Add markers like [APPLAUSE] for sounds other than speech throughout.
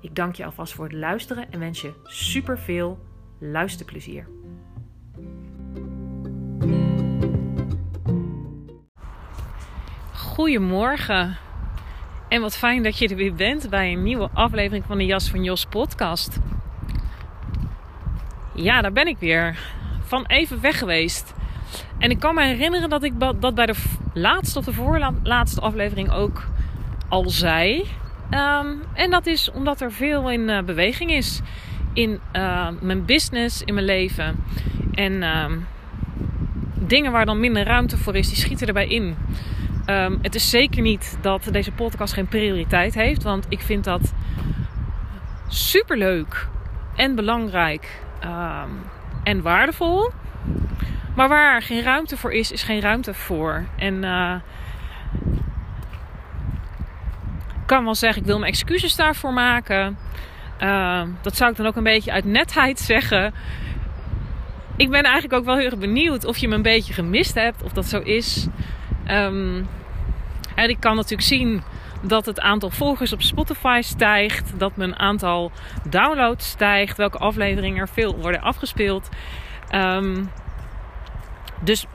Ik dank je alvast voor het luisteren en wens je super veel luisterplezier. Goedemorgen. En wat fijn dat je er weer bent bij een nieuwe aflevering van de Jas van Jos podcast. Ja, daar ben ik weer. Van even weg geweest. En ik kan me herinneren dat ik dat bij de laatste of de voorlaatste aflevering ook al zei. Ehm, en dat is omdat er veel in uh, beweging is in uh, mijn business, in mijn leven. En ehm, dingen waar dan minder ruimte voor is, die schieten erbij in. Um, het is zeker niet dat deze podcast geen prioriteit heeft, want ik vind dat super leuk en belangrijk en waardevol. Maar waar geen ruimte voor is, is geen ruimte voor. En uh, kan wel zeggen, ik wil mijn excuses daarvoor maken. Uh, dat zou ik dan ook een beetje uit netheid [LAUGHS] zeggen. Ik ben eigenlijk ook wel heel erg benieuwd of je me een beetje gemist hebt, of dat zo is. En ik kan natuurlijk zien dat het aantal volgers op Spotify stijgt, dat mijn aantal downloads stijgt, welke afleveringen er veel worden afgespeeld. Um, dus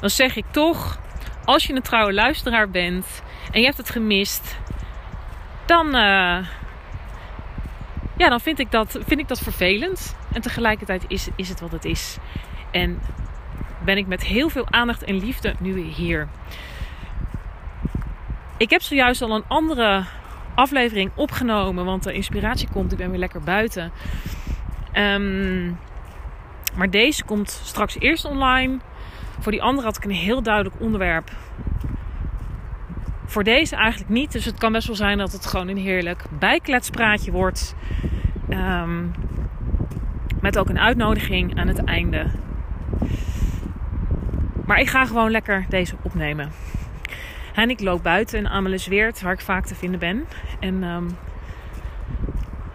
dan zeg ik toch, als je een trouwe luisteraar bent en je hebt het gemist, dan, uh, ja, dan vind, ik dat, vind ik dat vervelend. En tegelijkertijd is, is het wat het is. En ben ik met heel veel aandacht en liefde nu weer hier. Ik heb zojuist al een andere aflevering opgenomen, want de inspiratie komt. Ik ben weer lekker buiten. Um, maar deze komt straks eerst online. Voor die andere had ik een heel duidelijk onderwerp. Voor deze eigenlijk niet. Dus het kan best wel zijn dat het gewoon een heerlijk bijkletspraatje wordt. Um, met ook een uitnodiging aan het einde. Maar ik ga gewoon lekker deze opnemen. En ik loop buiten in Amelisweert, waar ik vaak te vinden ben. En um,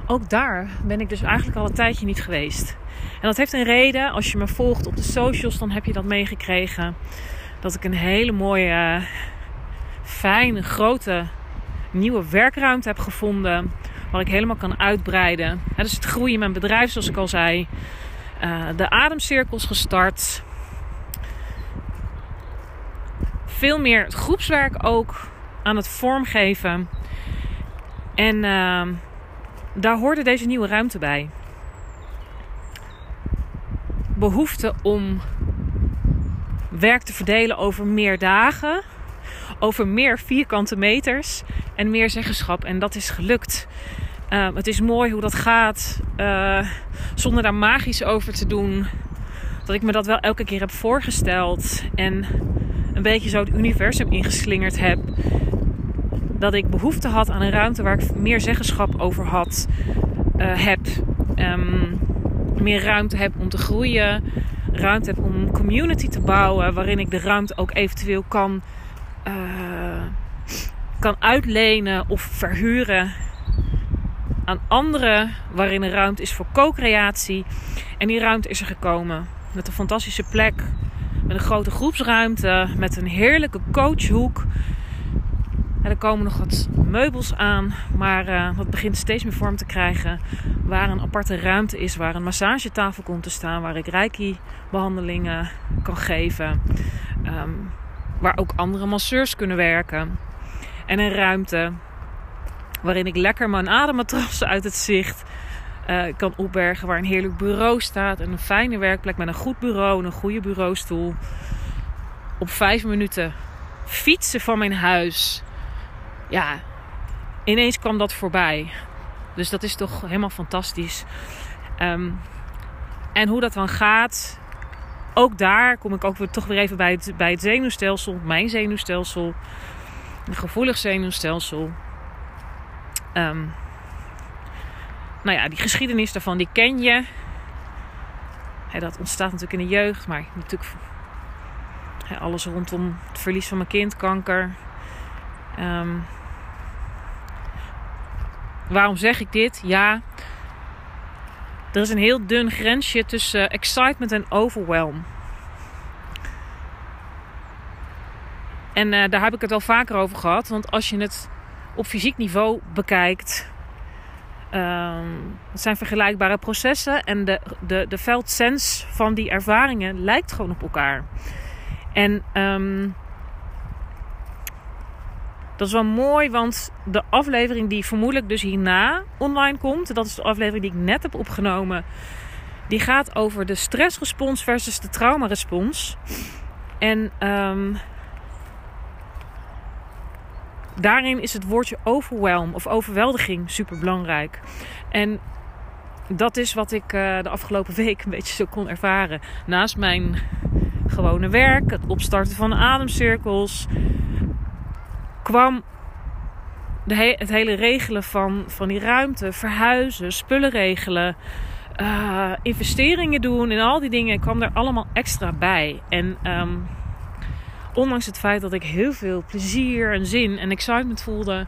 ook daar ben ik dus eigenlijk al een tijdje niet geweest. En dat heeft een reden. Als je me volgt op de socials, dan heb je dat meegekregen. Dat ik een hele mooie, fijne, grote nieuwe werkruimte heb gevonden. Waar ik helemaal kan uitbreiden. dus het groeien in mijn bedrijf, zoals ik al zei. Uh, de ademcirkels gestart. Veel meer groepswerk ook aan het vormgeven. En uh, daar hoorde deze nieuwe ruimte bij behoefte om werk te verdelen over meer dagen, over meer vierkante meters en meer zeggenschap. En dat is gelukt. Uh, het is mooi hoe dat gaat, uh, zonder daar magisch over te doen. Dat ik me dat wel elke keer heb voorgesteld en een beetje zo het universum ingeslingerd heb. Dat ik behoefte had aan een ruimte waar ik meer zeggenschap over had, uh, heb. Um, meer ruimte heb om te groeien. Ruimte heb om een community te bouwen. Waarin ik de ruimte ook eventueel kan, uh, kan uitlenen of verhuren aan anderen. Waarin er ruimte is voor co-creatie. En die ruimte is er gekomen. Met een fantastische plek. Met een grote groepsruimte. Met een heerlijke coachhoek. En er komen nog wat meubels aan, maar uh, dat begint steeds meer vorm te krijgen. Waar een aparte ruimte is, waar een massagetafel komt te staan, waar ik reiki-behandelingen kan geven. Um, waar ook andere masseurs kunnen werken. En een ruimte waarin ik lekker mijn ademmatrassen [LAUGHS] uit het zicht uh, kan opbergen. Waar een heerlijk bureau staat. En een fijne werkplek met een goed bureau en een goede bureaustoel. Op vijf minuten fietsen van mijn huis. Ja, ineens kwam dat voorbij. Dus dat is toch helemaal fantastisch. Um, en hoe dat dan gaat, ook daar kom ik ook weer, toch weer even bij het, bij het zenuwstelsel, mijn zenuwstelsel, een gevoelig zenuwstelsel. Um, nou ja, die geschiedenis daarvan, die ken je. dat ontstaat natuurlijk in de jeugd, maar natuurlijk alles rondom het verlies van mijn kind, kanker. Um, waarom zeg ik dit? Ja, er is een heel dun grensje tussen excitement en overwhelm. En uh, daar heb ik het al vaker over gehad. Want als je het op fysiek niveau bekijkt, um, het zijn vergelijkbare processen. En de, de, de veldsens van die ervaringen lijkt gewoon op elkaar. En um, dat is wel mooi, want de aflevering die vermoedelijk dus hierna online komt, dat is de aflevering die ik net heb opgenomen, die gaat over de stressrespons versus de traumarespons. En um, daarin is het woordje overwhelm of overweldiging super belangrijk. En dat is wat ik uh, de afgelopen [LAUGHS] week een beetje zo kon ervaren. Naast mijn gewone werk, het opstarten van ademcirkels, kwam de het hele regelen van, van die ruimte, verhuizen, spullen regelen, uh, investeringen doen en al die dingen kwam er allemaal extra bij. En um, ondanks het feit dat ik heel veel plezier en zin en excitement voelde,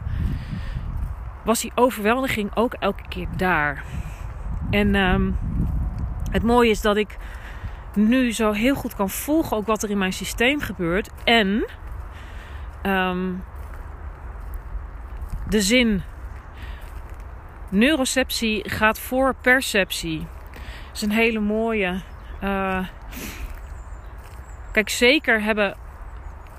was die overweldiging ook elke keer daar. En um, het mooie is dat ik nu zo heel goed kan volgen ook wat er in mijn systeem gebeurt. En um, de zin neuroceptie gaat voor perceptie. Dat is een hele mooie. Uh, kijk, zeker hebben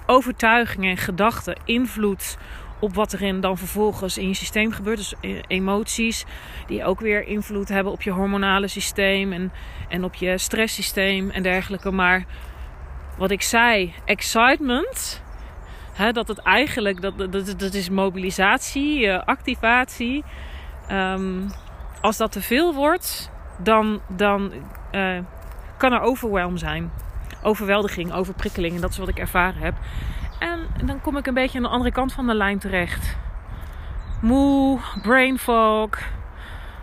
overtuigingen en gedachten invloed op wat er in dan vervolgens in je systeem gebeurt. Dus e-, emoties die ook weer invloed hebben op je hormonale systeem en, en op je stresssysteem en dergelijke. Maar wat ik zei, excitement dat het eigenlijk, dat, dat, dat is mobilisatie, uh, activatie. Um, als dat te veel wordt, dan, dan uh, kan er overwhelm zijn. Overweldiging, overprikkeling. En dat is wat ik ervaren heb. En dan kom ik een beetje aan de andere kant van de lijn terecht. Moe, brain fog.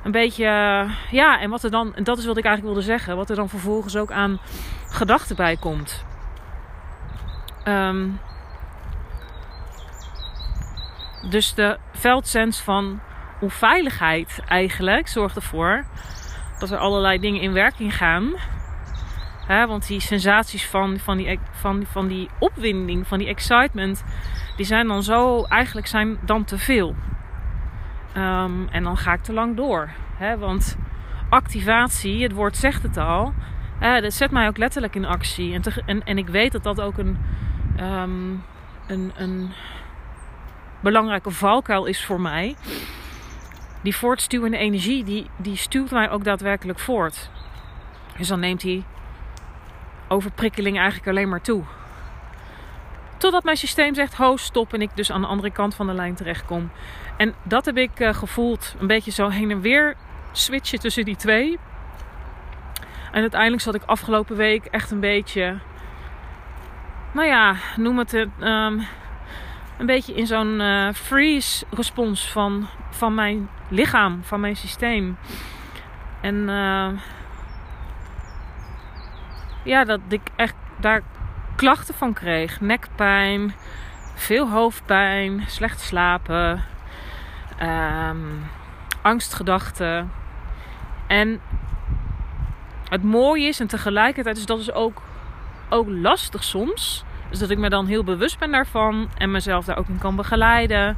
Een beetje, ja, en wat er dan, en dat is wat ik eigenlijk wilde zeggen, wat er dan vervolgens ook aan gedachten bij komt. Um, dus de veldsens van onveiligheid eigenlijk zorgt ervoor dat er allerlei dingen in werking gaan. want die sensaties van, van, die, van, van die opwinding, van die excitement, die zijn dan zo, eigenlijk zijn dan te veel. Um, en dan ga ik te lang door. want activatie, het woord zegt het al, dat zet mij ook letterlijk in actie. En, en, en ik weet dat dat ook een, um, een, een belangrijke valkuil is voor mij. Die voortstuwende energie, die, die stuwt mij ook daadwerkelijk voort. Dus dan neemt die overprikkeling eigenlijk alleen maar toe. Totdat mijn systeem zegt, ho, stop. En ik dus aan de andere kant van de lijn terechtkom. En dat heb ik uh, gevoeld. Een beetje zo heen en weer switchen tussen die twee. En uiteindelijk zat ik afgelopen week echt een beetje... Nou ja, noem het... Um, een beetje in zo'n uh, freeze respons van, van mijn lichaam, van mijn systeem. En uh, ja, dat ik echt daar klachten van kreeg. Nekpijn, veel hoofdpijn, slecht slapen, um, angstgedachten. En het mooie is, en tegelijkertijd is dat dus ook, ook lastig soms dus dat ik me dan heel bewust ben daarvan en mezelf daar ook in kan begeleiden.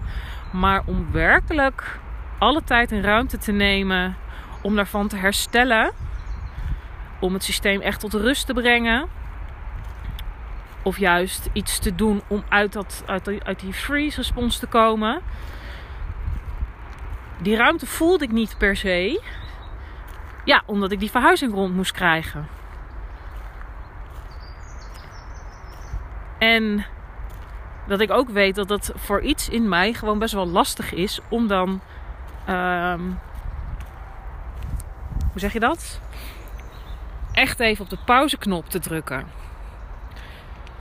Maar om werkelijk alle tijd en ruimte te nemen om daarvan te herstellen. Om het systeem echt tot rust te brengen. Of juist iets te doen om uit, dat, uit, die, uit die freeze respons te komen. Die ruimte voelde ik niet per se. Ja, omdat ik die verhuizing rond moest krijgen. En dat ik ook weet dat dat voor iets in mij gewoon best wel lastig is om dan. ehm, hoe zeg je dat? Echt even op de pauzeknop te drukken.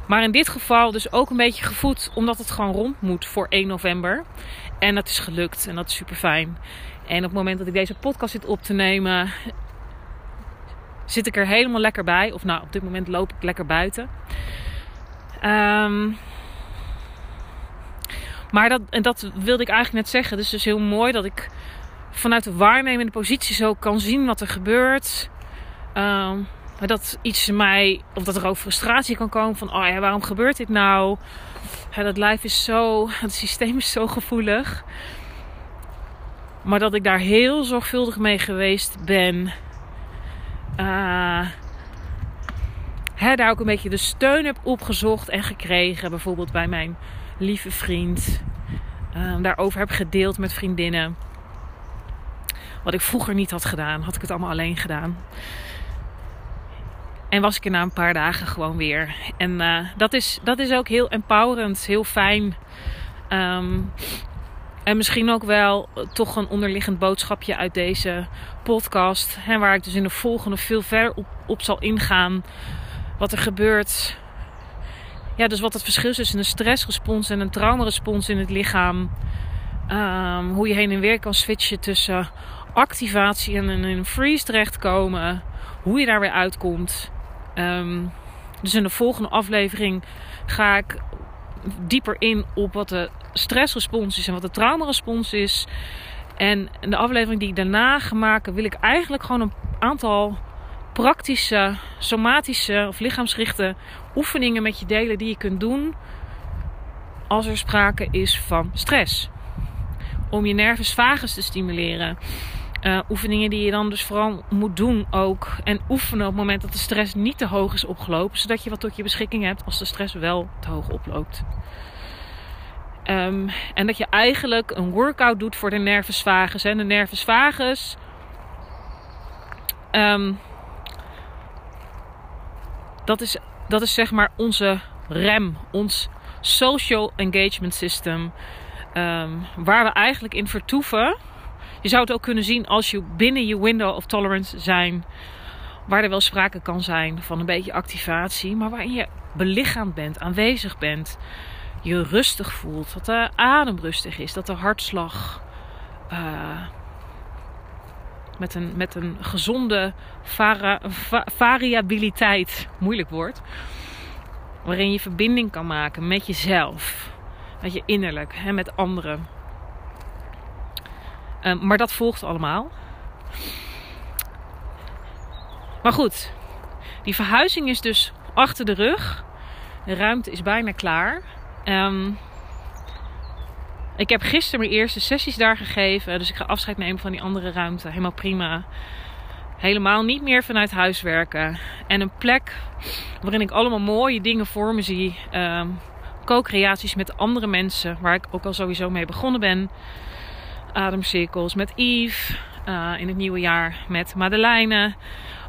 Maar in dit geval dus ook een beetje gevoed omdat het gewoon rond moet voor 1 november. En dat is gelukt en dat is super fijn. En op het moment dat ik deze podcast zit op te nemen, zit ik er helemaal lekker bij. Of nou, op dit moment loop ik lekker buiten. Ehm, maar dat, en dat wilde ik eigenlijk net zeggen. Dus het is heel mooi dat ik vanuit de waarnemende positie zo kan zien wat er gebeurt. Ehm, maar dat iets mij, of dat er ook frustratie kan komen van, oh ja, waarom gebeurt dit nou? Ja, dat lijf is zo, [LAUGHS] het systeem is zo gevoelig. Maar dat ik daar heel zorgvuldig mee geweest ben. Eh, daar ook een beetje de steun heb opgezocht en gekregen. Bijvoorbeeld bij mijn lieve vriend. Eh, daarover heb gedeeld met vriendinnen. Wat ik vroeger niet had gedaan, had ik het allemaal alleen gedaan. En was ik er na een paar dagen gewoon weer. En uh, dat, is, dat is ook heel empowerend, heel fijn. Um, en misschien ook wel toch een onderliggend boodschapje uit deze podcast. Hè, waar ik dus in de volgende veel verder op, op zal ingaan. Wat er gebeurt. Ja, dus wat het verschil is tussen een stressrespons en een traumarespons in het lichaam. Um, hoe je heen en weer kan switchen tussen activatie en een freeze terechtkomen. Hoe je daar weer uitkomt. Um, dus in de volgende aflevering ga ik dieper in op wat de stressrespons is en wat de traumarespons is. En in de aflevering die ik daarna ga maken, wil ik eigenlijk gewoon een aantal praktische, somatische of lichaamsgerichte oefeningen met je delen die je kunt doen als er sprake is van stress. Om je nervus vagus te stimuleren. Uh, oefeningen die je dan dus vooral moet doen ook. En oefenen op het moment dat de stress niet te hoog is opgelopen. Zodat je wat tot je beschikking hebt als de stress wel te hoog oploopt. Um, en dat je eigenlijk een workout doet voor de nervus vagus. En de nervus vagus. Um, dat, is, dat is zeg maar onze rem. Ons social engagement system. Um, waar we eigenlijk in vertoeven. Je zou het ook kunnen zien als je binnen je window of tolerance zijn. Waar er wel sprake kan zijn van een beetje activatie. Maar waarin je belichaamd bent, aanwezig bent. Je rustig voelt. Dat de adem rustig is. Dat de hartslag uh, met, een, met een gezonde variabiliteit, moeilijk woord. Waarin je verbinding kan maken met jezelf. Met je innerlijk, hè, met anderen. Um, maar dat volgt allemaal. Maar goed, die verhuizing is dus achter de rug. De ruimte is bijna klaar. Um, ik heb gisteren mijn eerste sessies daar gegeven. Dus ik ga afscheid nemen van die andere ruimte. Helemaal prima. Helemaal niet meer vanuit huis werken. En een plek waarin ik allemaal mooie dingen voor me zie. Um, Co-creaties met andere mensen. Waar ik ook al sowieso mee begonnen ben ademcirkels met Yves. Uh, in het nieuwe jaar met Madeleine.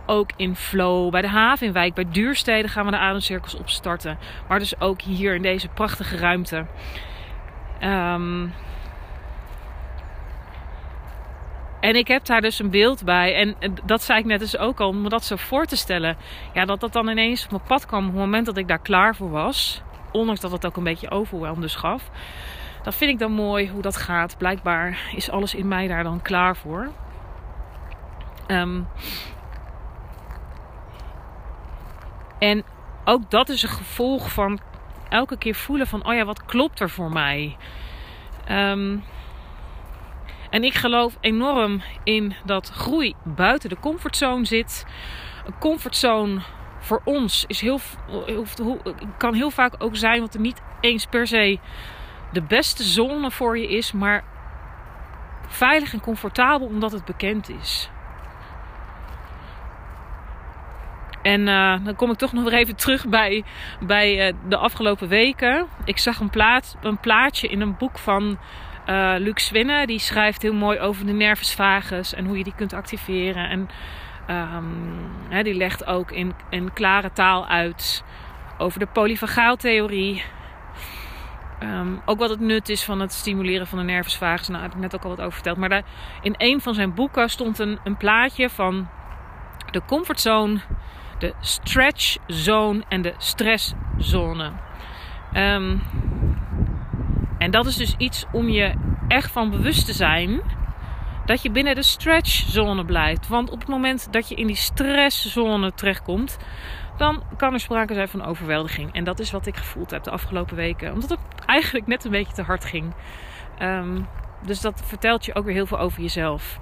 Ook in Flow bij de Havenwijk, bij Duursteden gaan we de ademcirkels opstarten. Maar dus ook hier in deze prachtige ruimte. Um, en ik heb daar dus een beeld bij. En dat zei ik net dus ook al, om me dat zo voor te stellen. Ja, dat dat dan ineens op mijn pad kwam op het moment dat ik daar klaar voor was. Ondanks dat het ook een beetje overwhelm dus gaf. Dat vind ik dan mooi hoe dat gaat. Blijkbaar is alles in mij daar dan klaar voor. Um, en ook dat is een gevolg van elke keer voelen van, oh ja, wat klopt er voor mij? Um, en ik geloof enorm in dat groei buiten de comfortzone zit. Een comfortzone voor ons is heel, kan heel vaak ook zijn wat er niet eens per se de beste zone voor je is, maar veilig en comfortabel omdat het bekend is. En uh, dan kom ik toch nog weer even terug bij, bij uh, de afgelopen weken. Ik zag een, plaat, een plaatje in een boek van Uh, Luc Swinne, die schrijft heel mooi over de nervus vagus en hoe je die kunt activeren. En um, die legt ook in, in klare taal uit over de polyvagaaltheorie. Um, ook wat het nut is van het stimuleren van de nervus vagus. Nou, daar heb ik net ook al wat over verteld. Maar daar, in een van zijn boeken stond een, een plaatje van de comfortzone, de stretch zone en de stresszone. Um, en dat is dus iets om je echt van bewust te zijn dat je binnen de stretchzone blijft. Want op het moment dat je in die stresszone terechtkomt, dan kan er sprake zijn van overweldiging. En dat is wat ik gevoeld heb de afgelopen weken. Omdat het eigenlijk net een beetje te hard ging. Ehm, dus dat vertelt je ook weer heel veel over jezelf.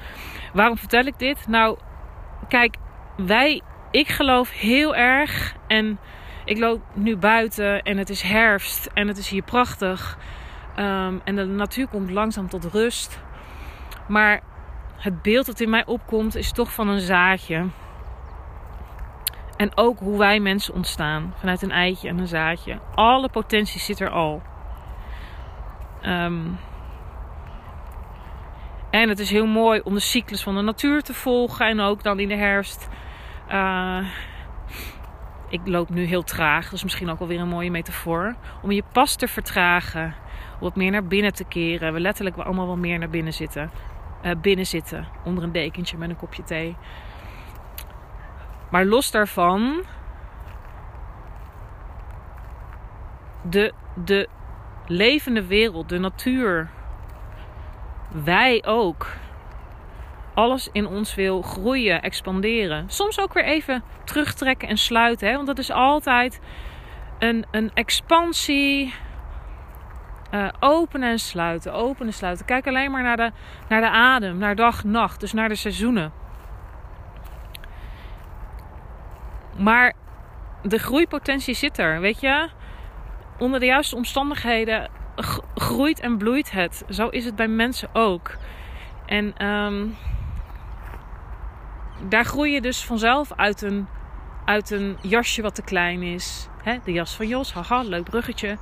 Waarom vertel ik dit? Nou, kijk, wij, ik geloof heel erg. En ik loop nu buiten en het is herfst en het is hier prachtig. Ehm, en de natuur komt langzaam tot rust. Maar het beeld dat in mij opkomt is toch van een zaadje. En ook hoe wij mensen ontstaan. Vanuit een eitje en een zaadje. Alle potentie zit er al. Ehm, en het is heel mooi om de cyclus van de natuur te volgen. En ook dan in de herfst. Uh, ik loop nu heel traag. Dat is misschien ook wel weer een mooie metafoor. Om je pas te vertragen. Wat meer naar binnen te keren. We letterlijk wel allemaal wel meer naar binnen zitten. Uh, binnen zitten. Onder een dekentje met een kopje thee. Maar los daarvan. De, de levende wereld, de natuur. Wij ook. Alles in ons wil groeien, expanderen. Soms ook weer even terugtrekken en sluiten. Hè? Want dat is altijd een, een expansie. Uh, openen en sluiten, openen en sluiten. Kijk alleen maar naar de, naar de adem, naar dag, nacht. Dus naar de seizoenen. Maar de groeipotentie zit er, weet je. Onder de juiste omstandigheden groeit en bloeit het. Zo is het bij mensen ook. En um, daar groei je dus vanzelf uit een, uit een jasje wat te klein is. Hè? De jas van Jos, haha, leuk bruggetje.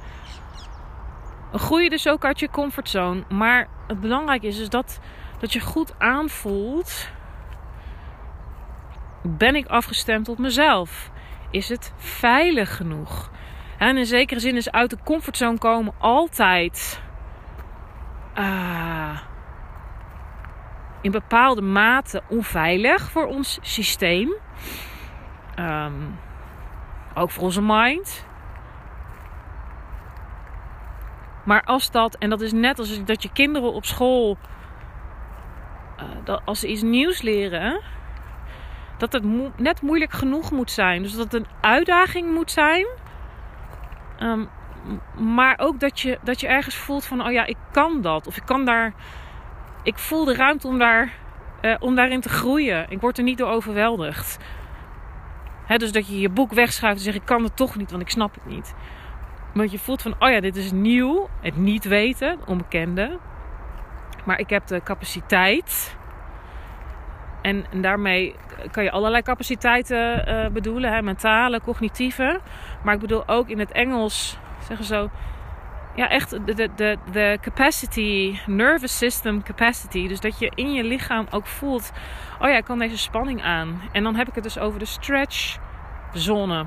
Groei je dus ook uit je comfortzone. Maar het belangrijke is dus dat, dat je goed aanvoelt ben ik afgestemd op mezelf? Is het veilig genoeg? En in zekere zin is uit de comfortzone komen altijd uh, in bepaalde mate onveilig voor ons systeem. Um, ook voor onze mind. Maar als dat, en dat is net als dat je kinderen op school, uh, dat als ze iets nieuws leren, dat het net moeilijk genoeg moet zijn. Dus dat het een uitdaging moet zijn. Ehm, maar ook dat je, dat je ergens voelt van, oh ja, ik kan dat. Of ik kan daar, ik voel de ruimte om, daar, uh, om daarin te groeien. Ik word er niet door overweldigd. dus dat je je boek wegschuift en zegt, ik kan het toch niet, want ik snap het niet. Maar je voelt van, oh ja, dit is nieuw. Het niet weten, onbekende. Maar ik heb de capaciteit en, daarmee kan je allerlei capaciteiten uh, bedoelen, hè, mentale, cognitieve. Maar ik bedoel ook in het Engels, zeggen zo, ja, echt de, de, de, capacity, nervous system capacity. Dus dat je in je lichaam ook voelt, oh ja, ik kan deze spanning aan. En dan heb ik het dus over de stretchzone.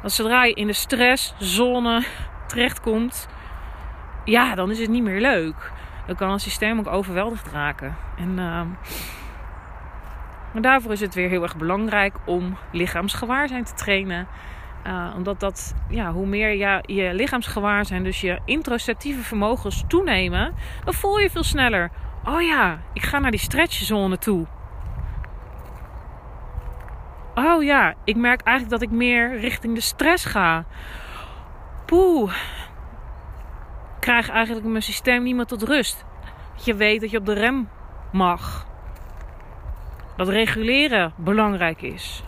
Want zodra je in de stresszone terechtkomt, ja, dan is het niet meer leuk dan kan het systeem ook overweldigd raken. En uh, daarvoor is het weer heel erg belangrijk om lichaamsgewaarzijn te trainen. Uh, omdat dat, ja, hoe meer ja, je lichaamsgewaarzijn, dus je introspectieve vermogens toenemen, dan voel je veel sneller. Oh ja, ik ga naar die stretchzone toe. Oh ja, ik merk eigenlijk dat ik meer richting de stress ga. Poeh, krijg eigenlijk mijn systeem niet meer tot rust. Dat je weet dat je op de rem mag. Dat reguleren belangrijk is.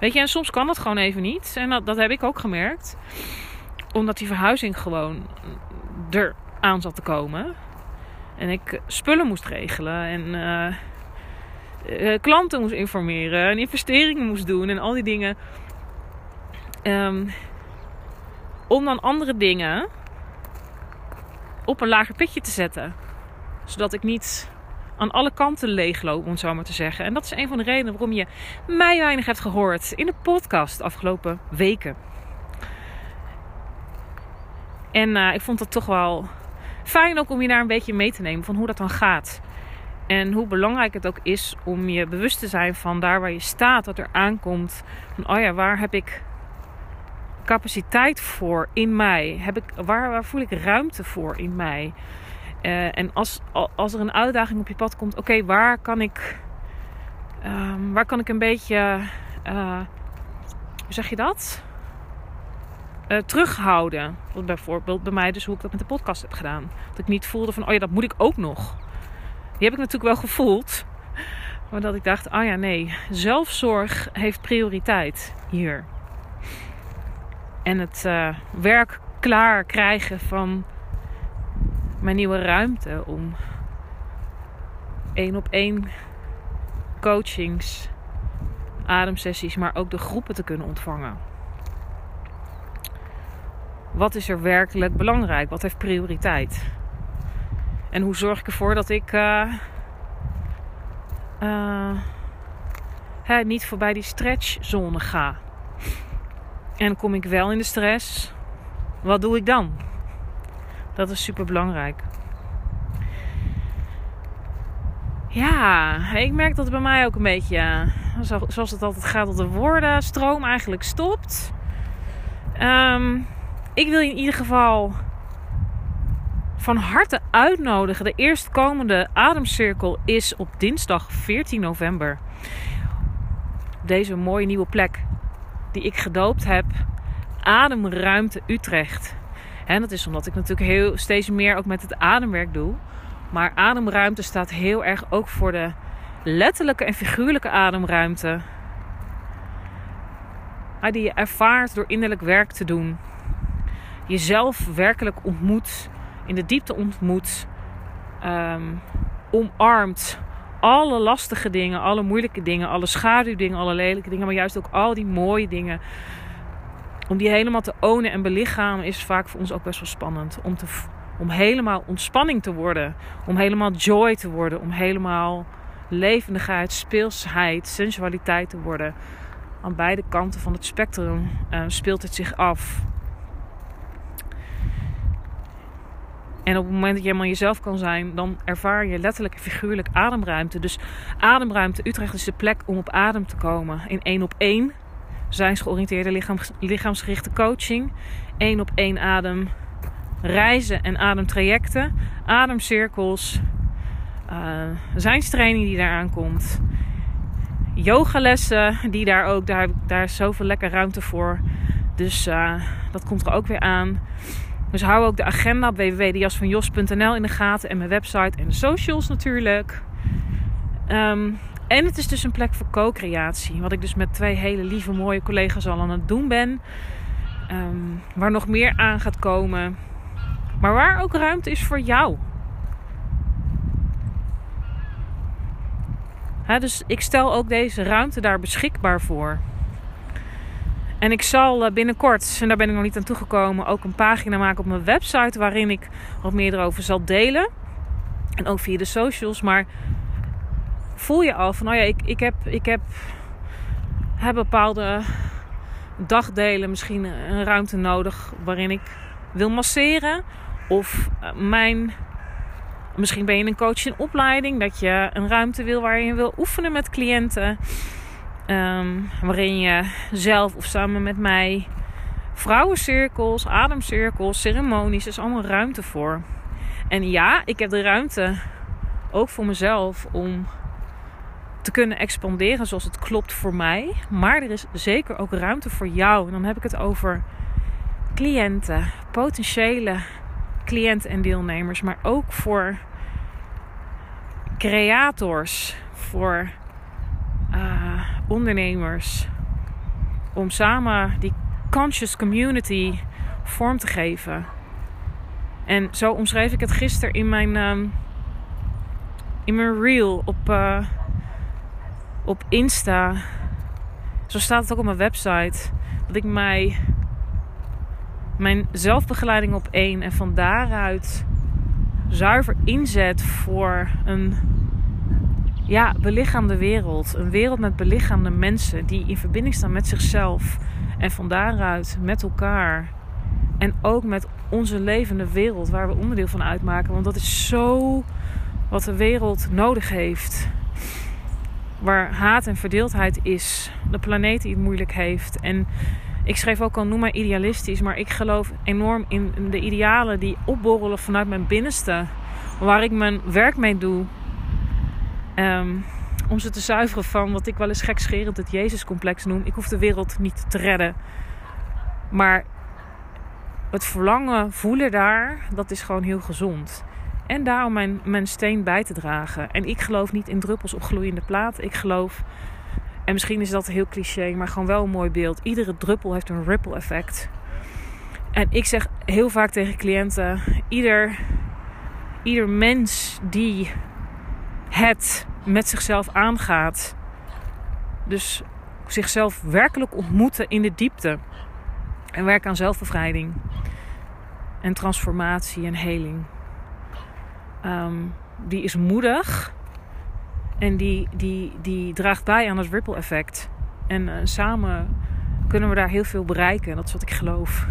Weet je, en soms kan dat gewoon even niet. En dat, dat heb ik ook gemerkt. Omdat die verhuizing gewoon er aan zat te komen. En ik spullen moest regelen. En uh, klanten moest informeren. En investeringen moest doen. En al die dingen. Um, om dan andere dingen op een lager pitje te zetten. Zodat ik niet aan alle kanten leegloop, om het zo maar te zeggen. En dat is een van de redenen waarom je mij weinig hebt gehoord in de podcast de afgelopen weken. En uh, ik vond het toch wel fijn ook om je daar een beetje mee te nemen van hoe dat dan gaat. En hoe belangrijk het ook is om je bewust te zijn van daar waar je staat, wat er aankomt. Van, oh ja, waar heb ik capaciteit voor in mij? Heb ik, waar, waar voel ik ruimte voor in mij? Uh, en als, als er een uitdaging op je pad komt, oké, waar kan ik, um, waar kan ik een beetje, uh, hoe zeg je dat? Uh, terughouden. Bijvoorbeeld bij mij dus hoe ik dat met de podcast heb gedaan. Dat ik niet voelde van, oh ja, dat moet ik ook nog. Die heb ik natuurlijk wel gevoeld. [LAUGHS] Maar dat ik dacht, oh ja, nee, zelfzorg heeft prioriteit hier. En het werk klaar krijgen van mijn nieuwe ruimte om één op één coachings, ademsessies, maar ook de groepen te kunnen ontvangen. Wat is er werkelijk belangrijk? Wat heeft prioriteit? En hoe zorg ik ervoor dat ik uh, uh, niet voorbij die stretchzone ga? En kom ik wel in de stress? Wat doe ik dan? Dat is super belangrijk. Ja, ik merk dat bij mij ook een beetje, zoals het altijd gaat, dat de woordenstroom eigenlijk stopt. Um, ik wil je in ieder geval van harte uitnodigen. De eerstkomende ademcirkel is op dinsdag 14 november. Deze mooie nieuwe plek die ik gedoopt heb. Ademruimte Utrecht. En dat is omdat ik natuurlijk heel, steeds meer ook met het ademwerk doe. Maar ademruimte staat heel erg ook voor de letterlijke en figuurlijke ademruimte. Die je ervaart door innerlijk werk te doen. Jezelf werkelijk ontmoet, in de diepte ontmoet, um, omarmt. Alle lastige dingen, alle moeilijke dingen, alle schaduwdingen, alle lelijke dingen, maar juist ook al die mooie dingen om die helemaal te ownen en belichamen is vaak voor ons ook best wel spannend. Om, te, om helemaal ontspanning te worden. Om helemaal joy te worden. Om helemaal levendigheid, speelsheid, sensualiteit te worden. Aan beide kanten van het spectrum uh, speelt het zich af. En op het moment dat je helemaal jezelf kan zijn, dan ervaar je letterlijk en figuurlijk ademruimte. Dus ademruimte Utrecht is de plek om op adem te komen. In één op één zijnsgeoriënteerde lichaams, lichaamsgerichte coaching. één op één adem reizen en ademtrajecten. Ademcirkels. Uh, zijnstraining die daaraan komt. Yogalessen die daar ook. Daar, daar is zoveel lekker ruimte voor. Dus uh, dat komt er ook weer aan. Dus hou ook de agenda op www.jasvanjos.nl in de gaten. En mijn website en de socials natuurlijk. Um, en het is dus een plek voor co-creatie. Wat ik dus met twee hele lieve, mooie collega's al aan het doen ben. Um, waar nog meer aan gaat komen. Maar waar ook ruimte is voor jou. dus ik stel ook deze ruimte daar beschikbaar voor. En ik zal eh, binnenkort, en daar ben ik nog niet aan toegekomen, ook een pagina maken op mijn website waarin ik wat meer erover zal delen. En ook via de socials. Maar voel je al van, oh ja, ik, ik heb, ik heb, heb bepaalde dagdelen misschien een ruimte nodig waarin ik wil masseren. Of eh, mijn, misschien ben je een coach in opleiding, dat je een ruimte wil waar je wil oefenen met cliënten. Um, waarin je zelf of samen met mij vrouwencirkels, ademcirkels, ceremonies, er is allemaal ruimte voor. En ja, ik heb de ruimte ook voor mezelf om te kunnen expanderen zoals het klopt voor mij. Maar er is zeker ook ruimte voor jou. En dan heb ik het over cliënten, potentiële cliënten en deelnemers, maar ook voor creators, voor uh, ondernemers. Om samen die conscious community vorm te geven. En zo omschreef ik het gisteren in mijn, um, in mijn reel op, uh, op Insta. Zo staat het ook op mijn website. Dat ik mij mijn zelfbegeleiding op één en van daaruit zuiver inzet voor een ja, belichaamde wereld. Een wereld met belichaamde mensen die in verbinding staan met zichzelf. En van daaruit met elkaar. En ook met onze levende wereld waar we onderdeel van uitmaken. Want dat is zo wat de wereld nodig heeft. Waar haat en verdeeldheid is. De planeet die het moeilijk heeft. En ik schreef ook al, noem maar idealistisch. Maar ik geloof enorm in de idealen die opborrelen vanuit mijn binnenste. Waar ik mijn werk mee doe. Ehm, om ze te zuiveren van wat ik wel eens gekscherend het Jezuscomplex noem. Ik hoef de wereld niet te redden. Maar het verlangen voelen daar, dat is gewoon heel gezond. En daarom mijn, mijn steen bij te dragen. En ik geloof niet in druppels op gloeiende plaat. Ik geloof, en misschien is dat heel cliché, maar gewoon wel een mooi beeld. Iedere druppel heeft een ripple effect. En ik zeg heel vaak tegen cliënten: ieder, ieder mens die het met zichzelf aangaat. Dus zichzelf werkelijk ontmoeten in de diepte. En werken aan zelfbevrijding. En transformatie en heling. Ehm, die is moedig. En die, die, die draagt bij aan het ripple effect. En uh, samen kunnen we daar heel veel bereiken. Dat is wat ik geloof.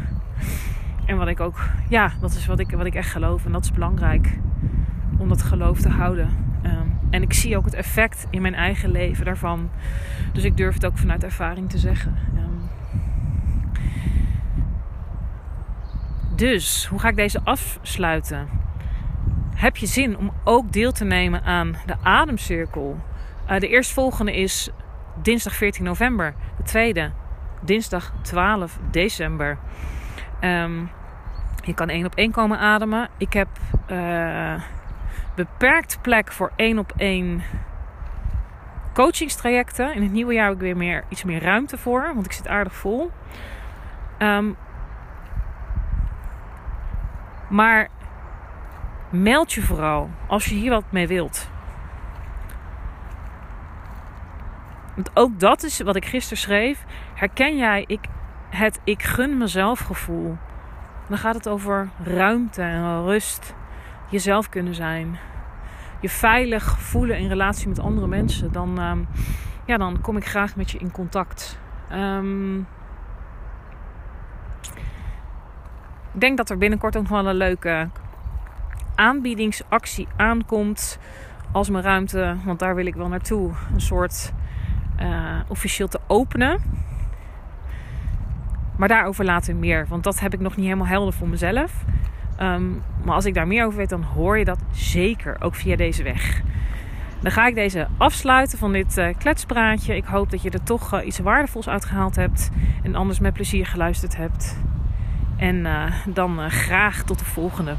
En wat ik ook, ja, dat is wat ik, wat ik echt geloof. En dat is belangrijk om dat geloof te houden. Um, en ik zie ook het effect in mijn eigen leven daarvan. Dus ik durf het ook vanuit ervaring te zeggen. Um, dus, hoe ga ik deze afsluiten? Heb je zin om ook deel te nemen aan de ademcirkel? Uh, de eerstvolgende is dinsdag 14 november. De tweede dinsdag 12 december. Um, je kan één op één komen ademen. Ik heb uh, beperkt plek voor één op één coachingstrajecten. In het nieuwe jaar heb ik weer meer, iets meer ruimte voor, want ik zit aardig vol. Um, maar meld je vooral als je hier wat mee wilt. Want ook dat is wat ik gisteren schreef. Herken jij ik, het ik gun mezelf gevoel? Dan gaat het over ruimte en rust jezelf kunnen zijn. Je veilig voelen in relatie met andere mensen. Dan, ehm, ja, dan kom ik graag met je in contact. Um, ik denk dat er binnenkort ook nog wel een leuke aanbiedingsactie aankomt. Als mijn ruimte, want daar wil ik wel naartoe, een soort uh, officieel te openen. Maar daarover later meer, want dat heb ik nog niet helemaal helder voor mezelf. Um, maar als ik daar meer over weet, dan hoor je dat zeker ook via deze weg. Dan ga ik deze afsluiten van dit uh, kletspraatje. Ik hoop dat je er toch uh, iets waardevols uitgehaald hebt. En anders met plezier geluisterd hebt. En dan graag tot de volgende.